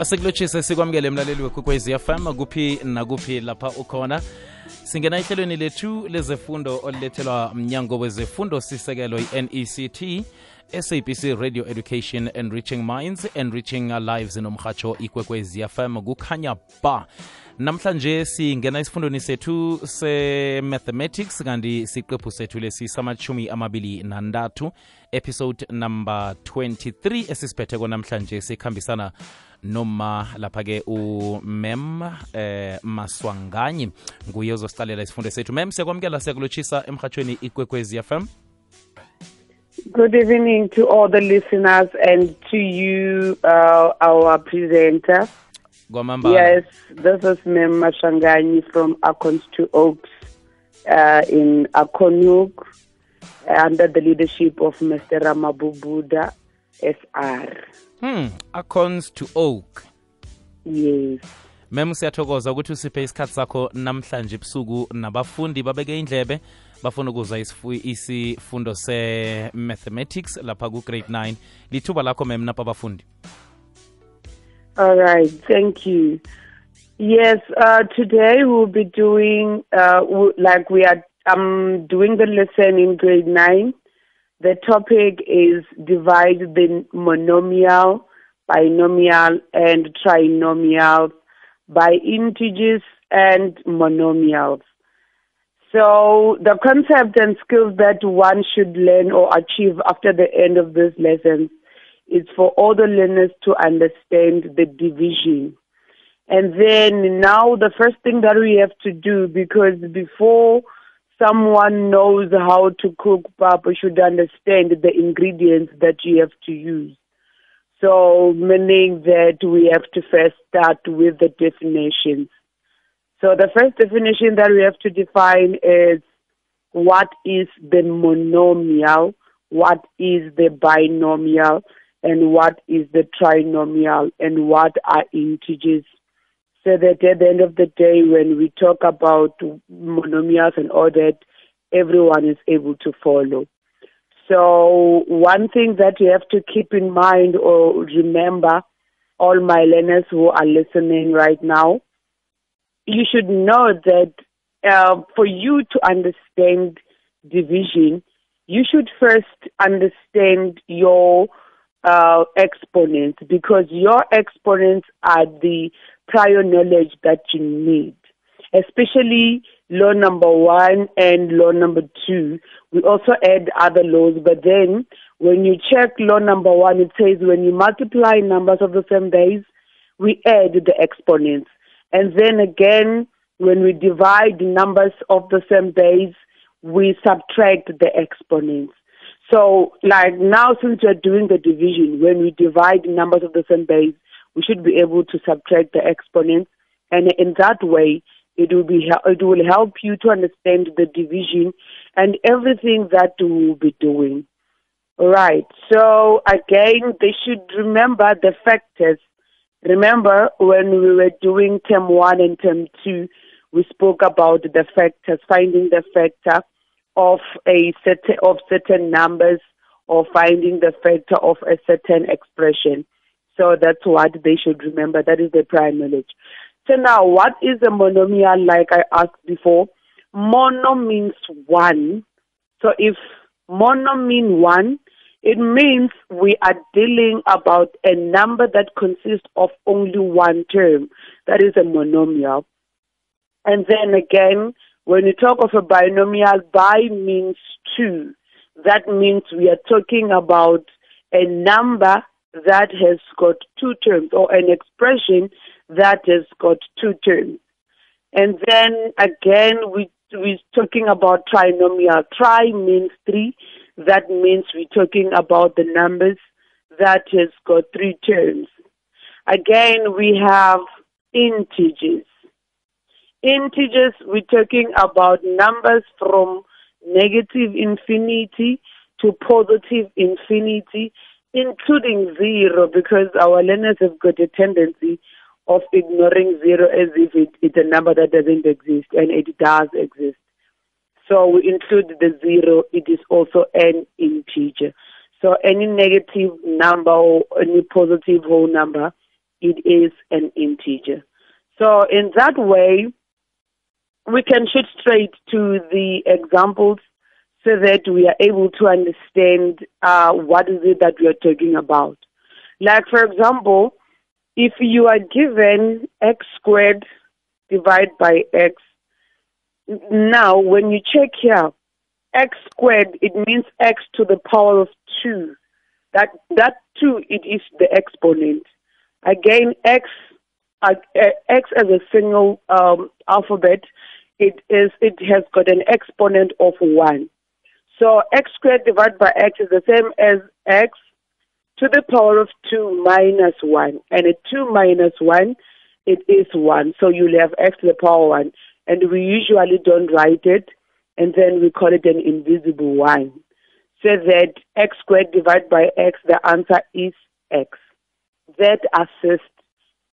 asikulotshise sikwamukele mlaleli wekwekwezi fm kuphi nakuphi lapha ukhona. Singena ehlelweni lethu lezefundo olulethelwa mnyango wezefundo sisekelo i-nect sabc radio education enriching minds enriching lives nomhatsho ikwekwezi fm kukhanya ba. Namhlanje singena esifundweni sethu se-mathematics kanti siqephu sethu lesi samachumi amabili nantathu episode number 23 esisiphetheko namhlanje sikhambisana noma lapha-ke umem eh maswanganyi nguye ozosicalela isifundo sethu mem siyakwamukela siyakulotshisa emhatshweni ikwekwezi fm Good evening to all the listeners and to you, uh, our presenter. Gomamba. Yes, this is Mem Mashangani from Akons to Oaks uh, in Akonuk under the leadership of Mr. Ramabubuda SR. hmm acorns to oak Yes. mem siyathokoza ukuthi usiphe isikhathi sakho namhlanje ebusuku nabafundi babeke indlebe bafuna ukuza isifu- isifundo se-mathematics lapha ku-grade 9 lithuba lakho mem napha abafundi All right, thank you. Yes, uh, today we'll be doing, uh, like we are um, doing the lesson in grade 9. The topic is divide the monomial, binomial, and trinomial by integers and monomials. So the concept and skills that one should learn or achieve after the end of this lesson is for all the learners to understand the division. And then now the first thing that we have to do, because before someone knows how to cook pap, should understand the ingredients that you have to use. So meaning that we have to first start with the definitions. So the first definition that we have to define is what is the monomial, what is the binomial, and what is the trinomial, and what are integers. So that at the end of the day, when we talk about monomials and all that, everyone is able to follow. So one thing that you have to keep in mind or remember, all my learners who are listening right now, you should know that uh, for you to understand division, you should first understand your uh, exponents because your exponents are the prior knowledge that you need, especially law number one and law number two. We also add other laws, but then when you check law number one, it says when you multiply numbers of the same base, we add the exponents. And then again, when we divide numbers of the same base, we subtract the exponents. So, like now, since we're doing the division, when we divide numbers of the same base, we should be able to subtract the exponents, and in that way, it will be it will help you to understand the division and everything that we will be doing. Right. So again, they should remember the factors. Remember when we were doing term one and term two, we spoke about the factors, finding the factor of a set of certain numbers or finding the factor of a certain expression. So that's what they should remember. That is the prime knowledge. So now, what is a monomial? Like I asked before, mono means one. So if mono mean one, it means we are dealing about a number that consists of only one term. That is a monomial. And then again, when you talk of a binomial, bi means two. That means we are talking about a number that has got two terms or an expression that has got two terms. And then again, we, we're talking about trinomial. Tri means three. That means we're talking about the numbers that has got three terms. Again, we have integers. Integers, we're talking about numbers from negative infinity to positive infinity, including zero, because our learners have got a tendency of ignoring zero as if it, it's a number that doesn't exist, and it does exist. So we include the zero, it is also an integer. So any negative number or any positive whole number it is an integer. So in that way, we can shoot straight to the examples so that we are able to understand uh, what is it that we are talking about. Like, for example, if you are given x squared divided by x, now when you check here, x squared, it means x to the power of 2. That, that 2, it is the exponent. Again, x, uh, x as a single um, alphabet, it is it has got an exponent of 1. So x squared divided by x is the same as x to the power of 2 minus 1. And at 2 minus 1, it is 1. So you'll have x to the power 1. And we usually don't write it, and then we call it an invisible 1. So that x squared divided by x, the answer is x. That assists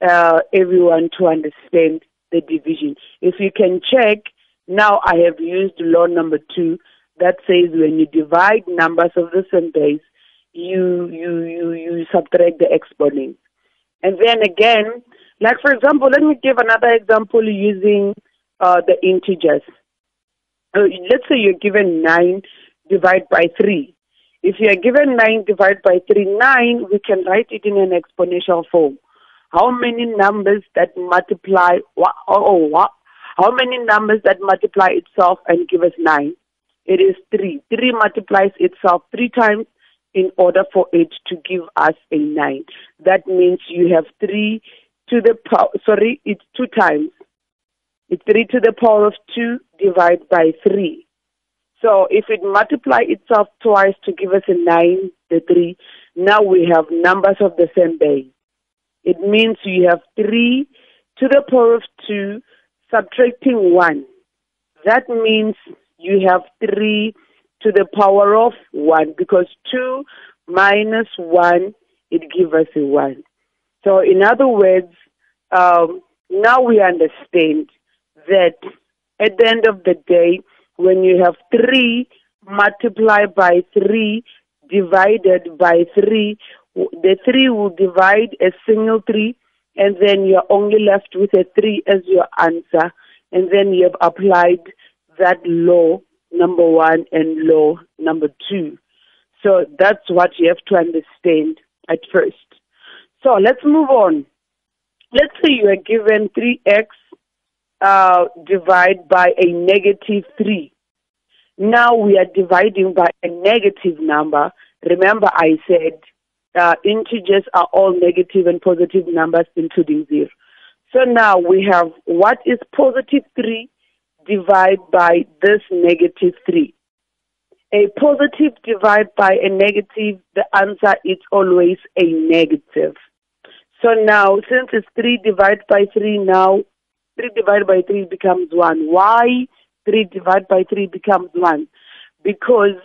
uh, everyone to understand the division. If you can check, now I have used law number 2 that says when you divide numbers of the same base, you you you you subtract the exponent. And then again, like for example, let me give another example using uh, the integers. Uh, let's say you're given nine divided by three. If you are given nine divided by three, nine, we can write it in an exponential form. How many numbers that multiply? Oh, oh? How many numbers that multiply itself and give us nine? It is three. Three multiplies itself three times in order for it to give us a nine. That means you have three to the power, sorry, it's two times. It's three to the power of two divided by three. So if it multiply itself twice to give us a nine, the three, now we have numbers of the same base. It means you have three to the power of two subtracting one. That means you have 3 to the power of 1 because 2 minus 1, it gives us a 1. So, in other words, um, now we understand that at the end of the day, when you have 3 multiplied by 3 divided by 3, the 3 will divide a single 3 and then you're only left with a 3 as your answer and then you have applied that law number one and law number two. So that's what you have to understand at first. So let's move on. Let's say you are given 3x uh, divided by a negative 3. Now we are dividing by a negative number. Remember, I said uh, integers are all negative and positive numbers, including 0. So now we have what is positive 3 divide by this negative 3. A positive divide by a negative, the answer is always a negative. So now, since it's 3 divided by 3 now, 3 divided by 3 becomes 1. Why 3 divided by 3 becomes 1? Because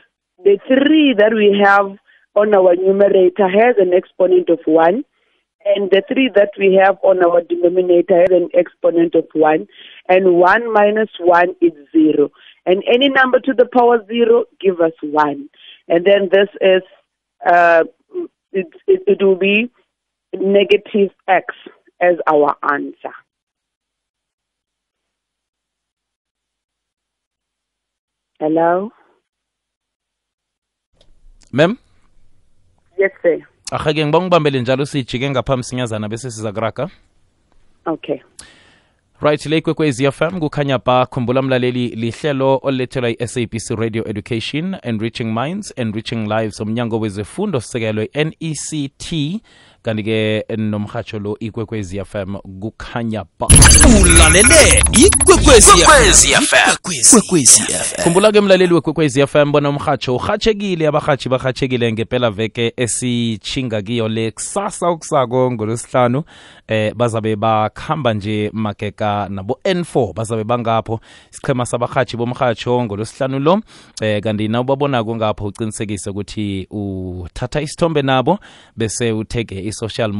the 3 that we have on our numerator has an exponent of 1 and the 3 that we have on our denominator has an exponent of 1, and 1 minus 1 is 0. And any number to the power 0 give us 1. And then this is, uh, it, it, it will be negative x as our answer. Hello? mem Yes, sir. Ahake ngiba ngibambele njalo sijike ngaphambi sinyazana bese siza kuraga Okay. right le ikwekwezi fm kukhanya ba khumbula mlaleli lihlelo olulethelwa i-sabc radio education enriching minds enriching lives omnyango wezefundo sisekelo i-nect kanti-ke nomhatsho lo ikwekwezi fm kukhanya ba. Ulalele ikwekwezi fm ikwekwezi fm khumbula ke mlaleli wekwekwezi fm bona umhatsho urhatshekile abarhatshi barhatshekile ngempela veke esichinga kiyo le kusasa okusako ngolwesihlanu. Eh bazabe bakhamba nje mageka nabo N4 bazabe bangapho. Isiqhema sabarhatshi bomhatsho ngolwesihlanu lo. Eh kanti nawubabonako ngapho uqinisekise ukuthi uthatha isithombe nabo bese uthege i-social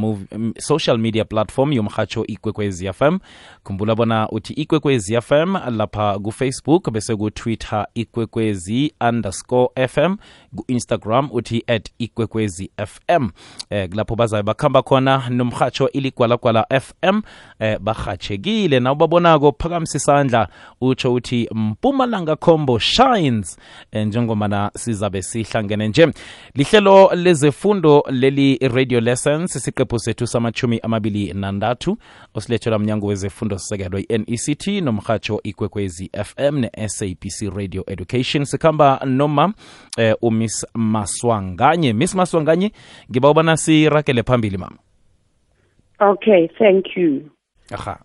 social media platform yomhatsho ikwekwez fm khumbula bona uthi ikwekwez fm lapha kufacebook bese kutwitter ikwekwezi underscore fm ku-instagram uthi at ikwekwezi fm eh lapho bazabe bakhamba khona nomhatsho iligwalagwala fm eh bahatshekile na ubabonako phakamisa isandla utsho uthi mpumalanga combo shines. Eh, njengomana sizabe sihlangene nje. Lihlelo lezefundo leli radio lessons isiqephu sethu samachumi amabili nandathu osilethelwa mnyango wezefundo sisekelwe i-nect nomrhatsho ikwekwezi fm ne-sabc radio education sikhamba noma eh, umiss maswanganye miss maswanganye ngiba ubana sirakele phambili mama Okay, thank you. aha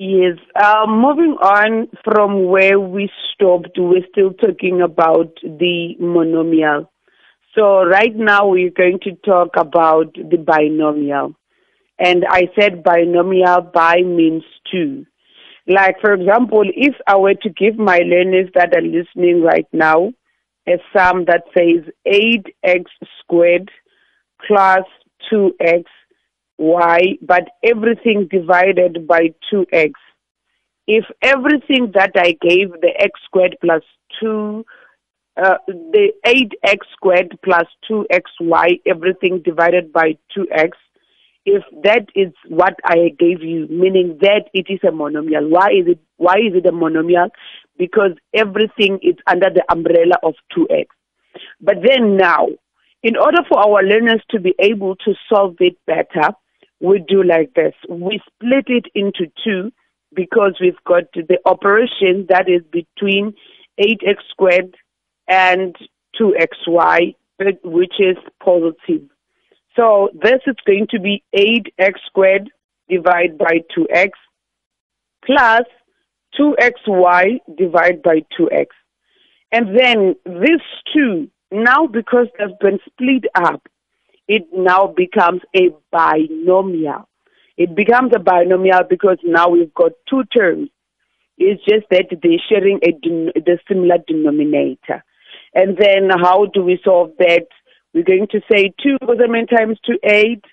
Yes, uh, moving on from where we stopped, we're still talking about the monomial. So right now we're going to talk about the binomial. And I said binomial by means two. Like, for example, if I were to give my learners that are listening right now a sum that says 8x squared plus 2x y, but everything divided by 2x. If everything that I gave, the x squared plus 2, uh, the 8x squared plus 2xy, everything divided by 2x, if that is what I gave you, meaning that it is a monomial. Why is it, why is it a monomial? Because everything is under the umbrella of 2x. But then now, in order for our learners to be able to solve it better, we do like this. We split it into two because we've got the operation that is between 8x squared and 2xy, which is positive. So this is going to be 8x squared divided by 2x plus 2xy divided by 2x. And then these two, now because they've been split up, it now becomes a binomial. It becomes a binomial because now we've got two terms. It's just that they're sharing a the similar denominator. And then how do we solve that? We're going to say 2 goes many times to 8.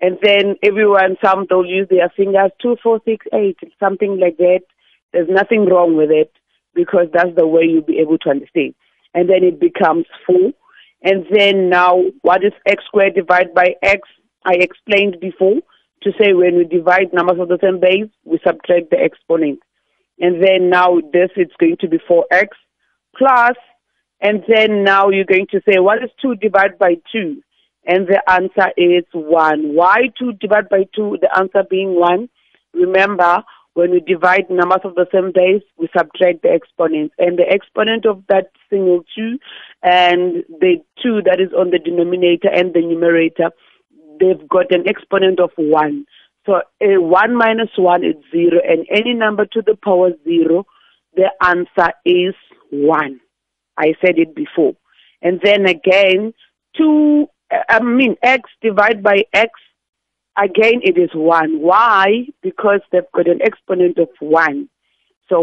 And then everyone, some they'll use their fingers, two, four, six, eight, something like that. There's nothing wrong with it because that's the way you'll be able to understand. And then it becomes 4. And then now, what is x squared divided by x? I explained before to say when we divide numbers of the same base, we subtract the exponent. And then now this it's going to be 4x plus, and then now you're going to say what is 2 divided by 2? And the answer is 1. Why 2 divided by 2? The answer being 1. Remember, when we divide numbers of the same base, we subtract the exponents. And the exponent of that single 2 and the 2 that is on the denominator and the numerator, they've got an exponent of 1. So a 1 minus 1 is 0, and any number to the power 0, the answer is 1. I said it before. And then again, 2, uh, I mean, x divided by x, again it is 1. Why? Because they've got an exponent of 1. So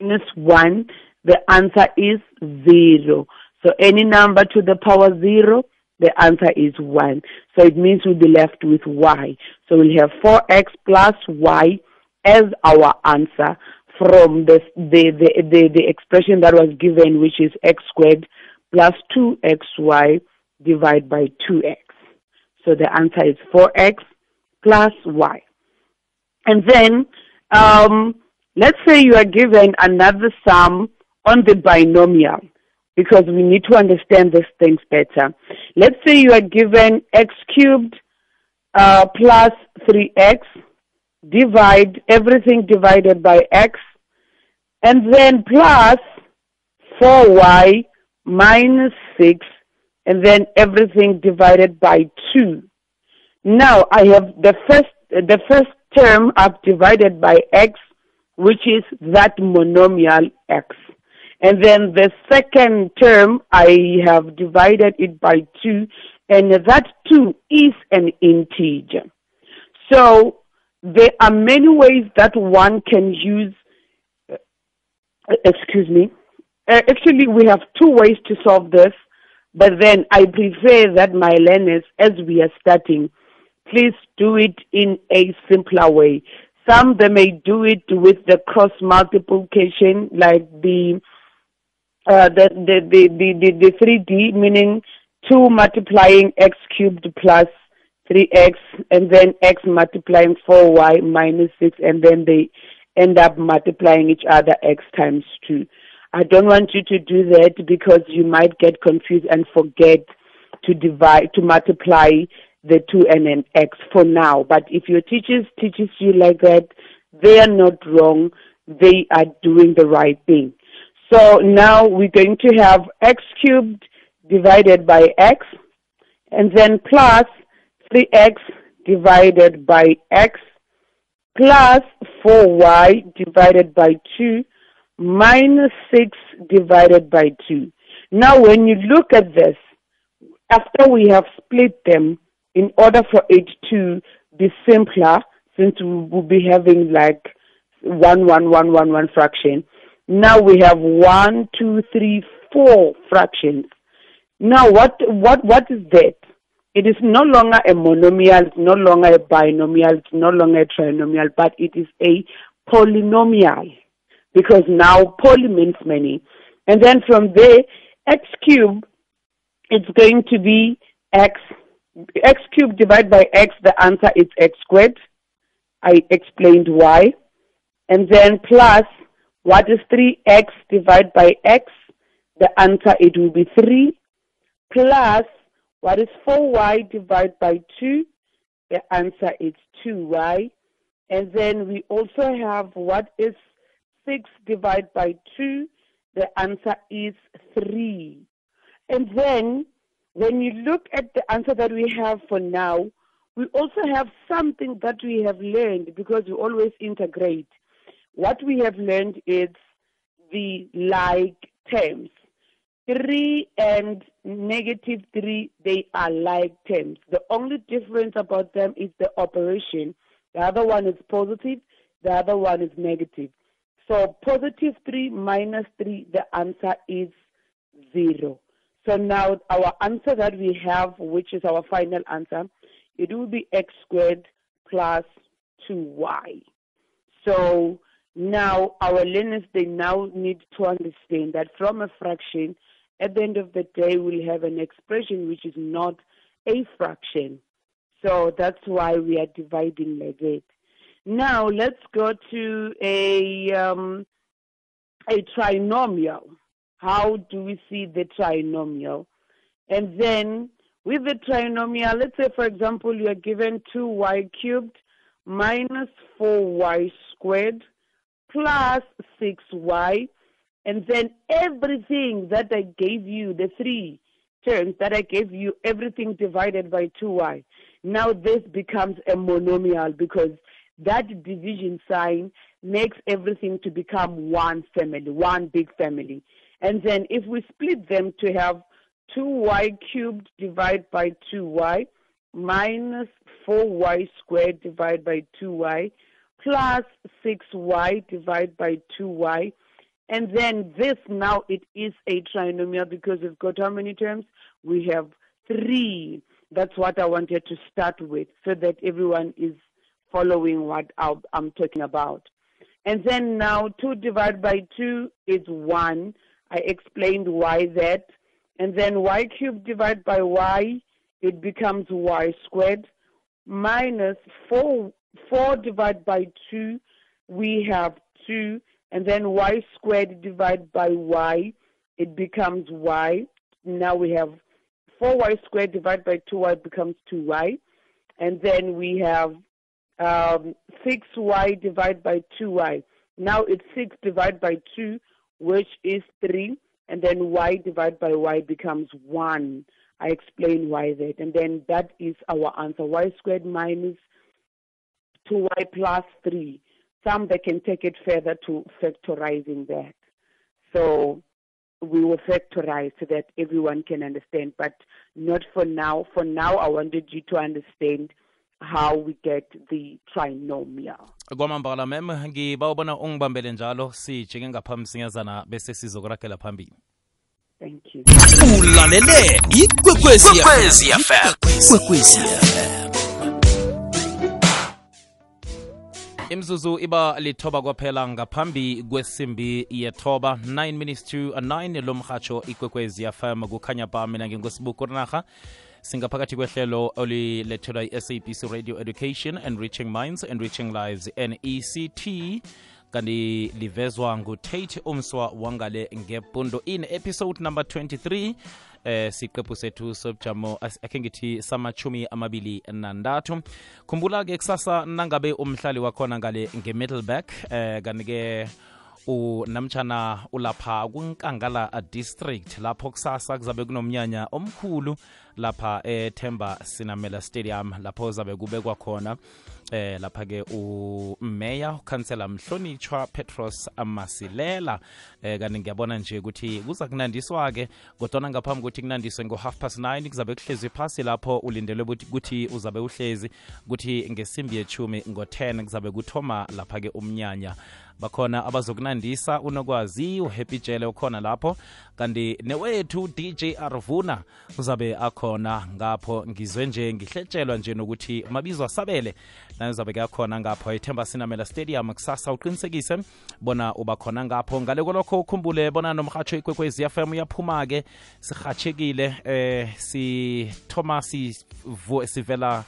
minus 1, the answer is 0. So any number to the power 0, the answer is 1. So it means we'll be left with y. So we'll have 4x plus y as our answer from the, the, the, the, the expression that was given, which is x squared plus 2xy divided by 2x. So the answer is 4x plus y. And then, um, let's say you are given another sum on the binomial because we need to understand these things better. Let's say you are given x cubed uh, plus 3x, divide everything divided by x, and then plus 4y minus 6, and then everything divided by 2. Now I have the first the first term I've divided by x, which is that monomial x. And then the second term I have divided it by 2, and that 2 is an integer. So there are many ways that one can use, uh, excuse me, uh, actually we have two ways to solve this. But then I prefer that my learners, as we are starting, please do it in a simpler way. Some they may do it with the cross multiplication, like the uh, the, the, the, the, the, the 3D, meaning 2 multiplying x cubed plus 3x, and then x multiplying 4y minus 6, and then they end up multiplying each other x times 2. I don't want you to do that because you might get confused and forget to divide, to multiply the 2 and an x for now. But if your teachers teaches you like that, they are not wrong. They are doing the right thing. So now we're going to have x cubed divided by x, and then plus 3x divided by x, plus 4y divided by 2, minus 6 divided by 2. Now when you look at this, after we have split them, in order for it to be simpler, since we will be having like one, one, one, one, one fraction, now we have one, two, three, four fractions. Now what what what is that? It is no longer a monomial, it's no longer a binomial, it's no longer a trinomial, but it is a polynomial. Because now poly means many. And then from there, x cubed, it's going to be x. x cubed divided by x, the answer is x squared. I explained why. And then plus what is 3x divided by x? The answer it will be 3 plus what is 4y divided by 2? The answer is 2y. And then we also have what is 6 divided by 2? The answer is 3. And then when you look at the answer that we have for now, we also have something that we have learned because we always integrate what we have learned is the like terms. 3 and negative 3, they are like terms. The only difference about them is the operation. The other one is positive, the other one is negative. So positive 3 minus 3, the answer is 0. So now our answer that we have, which is our final answer, it will be x squared plus 2y. So now, our learners, they now need to understand that from a fraction, at the end of the day, we'll have an expression which is not a fraction. So that's why we are dividing like that. Now, let's go to a, um, a trinomial. How do we see the trinomial? And then with the trinomial, let's say, for example, you are given 2y cubed minus 4y squared plus 6y, and then everything that I gave you, the three terms that I gave you, everything divided by 2y. Now this becomes a monomial because that division sign makes everything to become one family, one big family. And then if we split them to have 2y cubed divided by 2y minus 4y squared divided by 2y plus 6y divided by 2y. And then this now it is a trinomial because we've got how many terms? We have three. That's what I wanted to start with so that everyone is following what I'm talking about. And then now 2 divided by 2 is 1. I explained why that. And then y cubed divided by y, it becomes y squared minus 4 4 divided by 2, we have 2, and then y squared divided by y, it becomes y. Now we have 4y squared divided by 2y becomes 2y. And then we have um, 6y divided by 2y. Now it's 6 divided by 2, which is 3. And then y divided by y becomes 1. I explain why that. And then that is our answer. y squared minus 2y plus 3. Some they can take it further to factorizing that. So we will factorize so that everyone can understand, but not for now. For now, I wanted you to understand how we get the trinomial. kwamambala mem ngiba ubona ungibambele njalo sijike ngaphambi sinyazana bese sizokuragela phambili Thank you. ulalele ikwekwezi fm imzuzu iba lithoba kwaphela ngaphambi kwesimbi yethoba. 9 minutes to 9 lo mhatsho ikwekwezi fm kukhanya ba mina ngingosibuku rinarha singaphakathi kwehlelo olilethelwa i-sabc radio education and reaching minds and reaching lives nect kanti livezwa ngutate umswa wangale ngepundo. In episode number 23 eh siqephu sethu sobujamo akhe ngithi samachumi amabili nandathu. Khumbula-ke kusasa nangabe umhlali wakhona ngale nge-middleback eh kanti-ke unamtshana ulapha kunkangala district lapho kusasa kuzabe kunomnyanya omkhulu lapha ethemba sinamela stadium lapho zabe kubekwa khona. Eh lapha ke umeya ukhansela mhlonitshwa petros masilela eh kanti ngiyabona nje ukuthi kuza kunandiswa ke kodwana ngaphambi ukuthi kunandiswe ngo-half past 9 kuzabe kuhlezi phasi lapho ulindelwe ukuthi- uzabe uhlezi ukuthi ngesimbi yechumi ngo-10 kuzabe kuthoma lapha ke umnyanya. Bakhona abazokunandisa unokwazi uhappy jele ukhona lapho. Kanti newethu dj arvuna uzabe akhona ngapho. Ngizwe nje ngihletshelwa nje nokuthi mabizo asabele ke akhona ngapho ethemba sinamela stadium kusasa uqinisekise bona uba khona ngapho. Ngale kwalokho ukhumbule bona nomhatsho ikwekwezi fm uyaphuma-ke sirhatshekile eh sithoma sivela sivela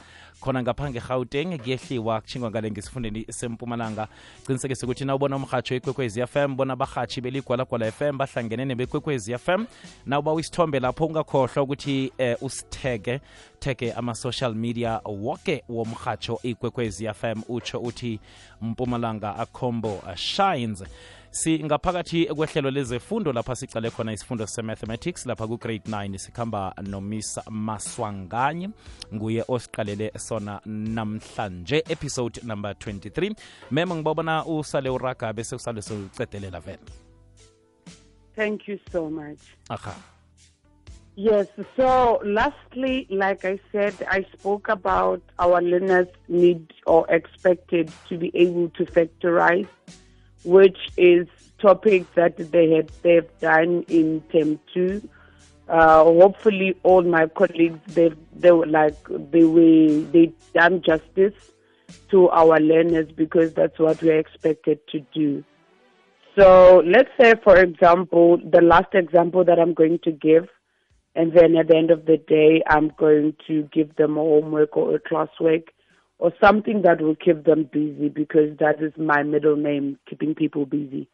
khona ngaphange ngegauteng kuyehliwa kutshingwa ngale ngesifundeni sempumalanga. Qinisekise ukuthi na ubona umrhatsho ikwekwez fm bona abarhatshi beligwalagwala fm m bahlangene nebekwekwez f m. Na uba isithombe lapho ungakhohlwa ukuthi eh, usitheke theke ama-social media woke womrhatsho ikwekwez fm utsho uthi mpumalanga akombo shines singaphakathi kwehlelo lezefundo lapha sicale khona isifundo se-mathematics lapha ku-grade 9 sikhamba nomiss maswanganye nguye osiqalele sona namhlanje episode number 23 mema ngibabona usale uraga bese usale socedelela vele. Thank you so much. aha. Yes, so lastly, like I said, I spoke about our learners need or expected to be able to factorize, which is topics that they had they've done in term two. Uh, hopefully, all my colleagues they they were like they were they done justice to our learners because that's what we're expected to do. So let's say, for example, the last example that I'm going to give, and then at the end of the day, I'm going to give them a homework or a classwork or something that will keep them busy because that is my middle name, keeping people busy.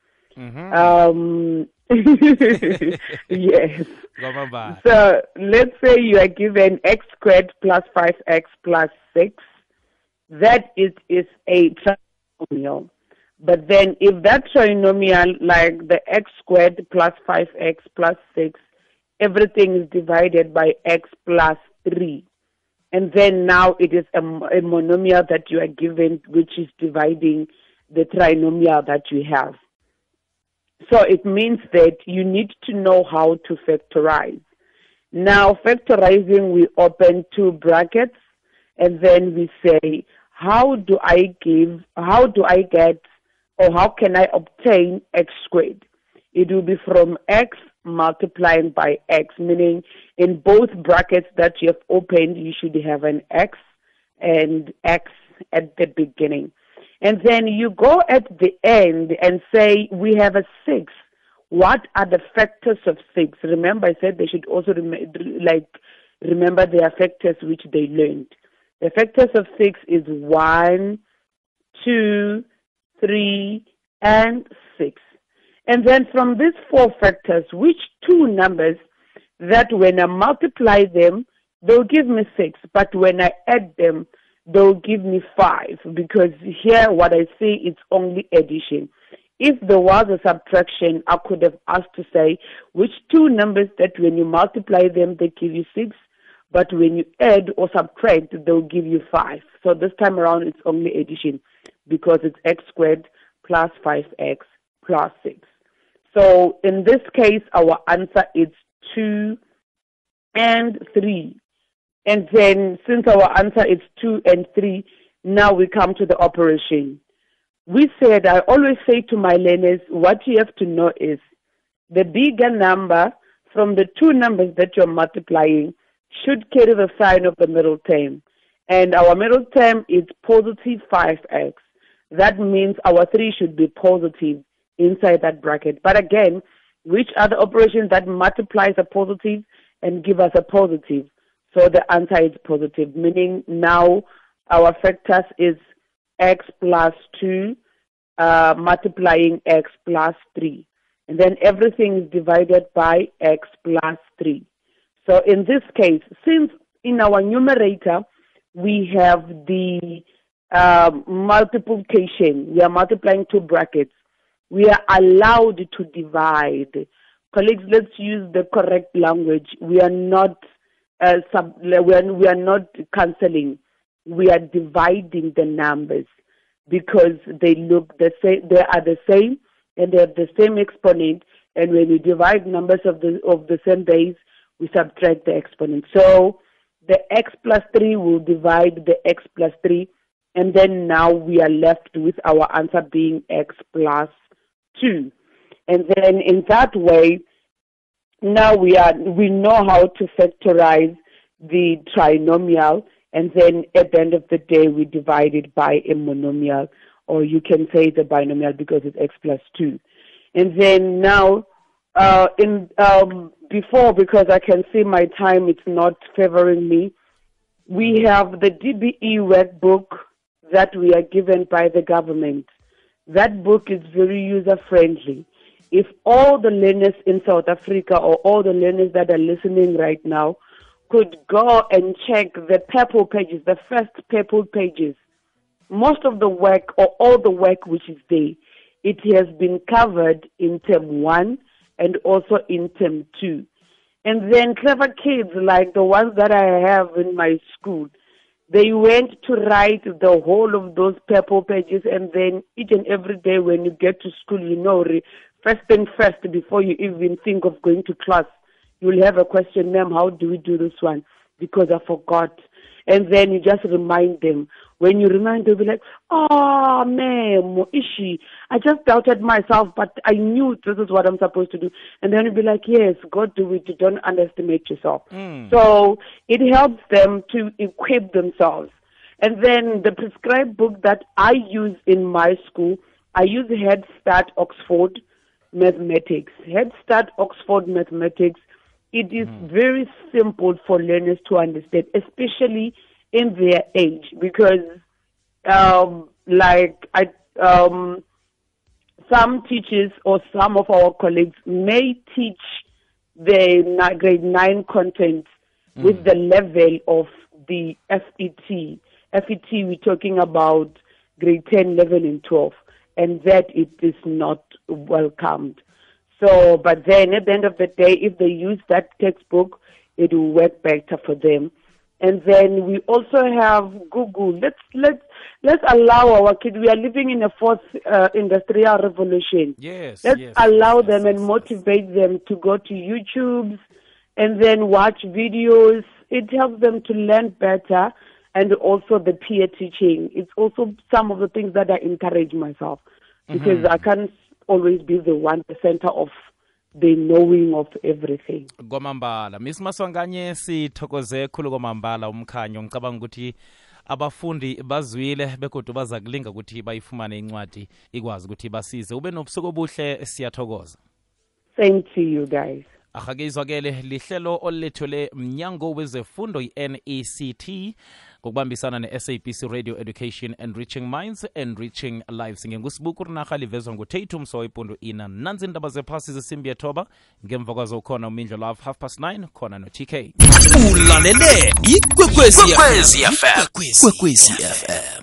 Um, yes. So let's say you are given x squared plus 5x plus 6. That is, is a trinomial. But then if that trinomial, like the x squared plus 5x plus 6, everything is divided by x plus 3. And then now it is a, a monomial that you are given, which is dividing the trinomial that you have. So it means that you need to know how to factorize. Now, factorizing, we open two brackets and then we say, how do I give, how do I get, or how can I obtain x squared? It will be from x multiplying by x, meaning in both brackets that you have opened, you should have an x and x at the beginning. And then you go at the end and say, we have a six. What are the factors of six? Remember, I said they should also rem- like remember their factors which they learned. The factors of six is one, two, three, and six. And then from these four factors, which two numbers that when I multiply them, they'll give me six, but when I add them, they'll give me five because here what I see it's only addition. If there was a subtraction, I could have asked to say which two numbers that when you multiply them they give you six, but when you add or subtract they'll give you five. So this time around it's only addition because it's x squared plus five x plus six. So in this case our answer is two and three. And then since our answer is two and three, now we come to the operation. We said, I always say to my learners, what you have to know is the bigger number from the two numbers that you're multiplying should carry the sign of the middle term. And our middle term is positive 5x. That means our 3 should be positive inside that bracket. But again, which are the operations that multiplies a positive and give us a positive? So the answer is positive, meaning now our factors is x plus 2 uh, multiplying x plus 3. And then everything is divided by x plus 3. So in this case, since in our numerator we have the uh, multiplication, we are multiplying two brackets, we are allowed to divide. Colleagues, let's use the correct language. We are not uh, sub, we are, we are not cancelling. We are dividing the numbers because they look the same. They are the same, and they have the same exponent. And when we divide numbers of the of the same base, we subtract the exponent. So the x plus three will divide the x plus three, and then now we are left with our answer being x plus two. And then in that way, now we are we know how to factorize the trinomial and then at the end of the day we divide it by a monomial or you can say the binomial because it's x plus 2 and then now uh, in um, before because i can see my time it's not favoring me we have the dbe workbook that we are given by the government that book is very user friendly if all the learners in south africa or all the learners that are listening right now could go and check the purple pages, the first purple pages, most of the work or all the work which is there, it has been covered in term one and also in term two. And then clever kids like the ones that I have in my school, they went to write the whole of those purple pages and then each and every day when you get to school, you know, first thing first before you even think of going to class, you'll have a question, ma'am, how do we do this one? Because I forgot. And then you just remind them. When you remind them, be like, oh, ma'am, Ishi, I just doubted myself, but I knew this is what I'm supposed to do. And then you'll be like, yes, God do it. You don't underestimate yourself. Mm. So it helps them to equip themselves. And then the prescribed book that I use in my school, I use Head Start Oxford Mathematics. Head Start Oxford Mathematics it is mm. very simple for learners to understand, especially in their age, because, um, like I, um, some teachers or some of our colleagues may teach the grade nine content mm. with the level of the FET. FET, we're talking about grade 10, 11, and 12, and that it is not welcomed. So, but then at the end of the day, if they use that textbook, it will work better for them. And then we also have Google. Let's let's let's allow our kids. We are living in a fourth uh, industrial revolution. Yes. Let's yes, allow yes, them yes, and motivate them to go to YouTube and then watch videos. It helps them to learn better and also the peer teaching. It's also some of the things that I encourage myself because Mhm. I can't always be the one the center of the knowing of everything. kwamambala miss maswanganye sithokoze khulu kwamambala umkhanyo ngicabanga ukuthi abafundi bazwile begodwa baza kulinga ukuthi bayifumane incwadi ikwazi ukuthi basize ube nobusuku obuhle siyathokoza Same to you guys. Ahake izwakele lihlelo olulethele mnyango wezefundo i-nect ngokubambisana ne-sabc radio education enriching minds enriching lives. Ngengusibuku rinarha livezwa ngutatum sowayipundu ina. Nanzi indaba zephasi zesimbi yethoba. Ngemva kwazo ukhona umindlo love half past 9 khona no-tk ulalele ikwekwezi fm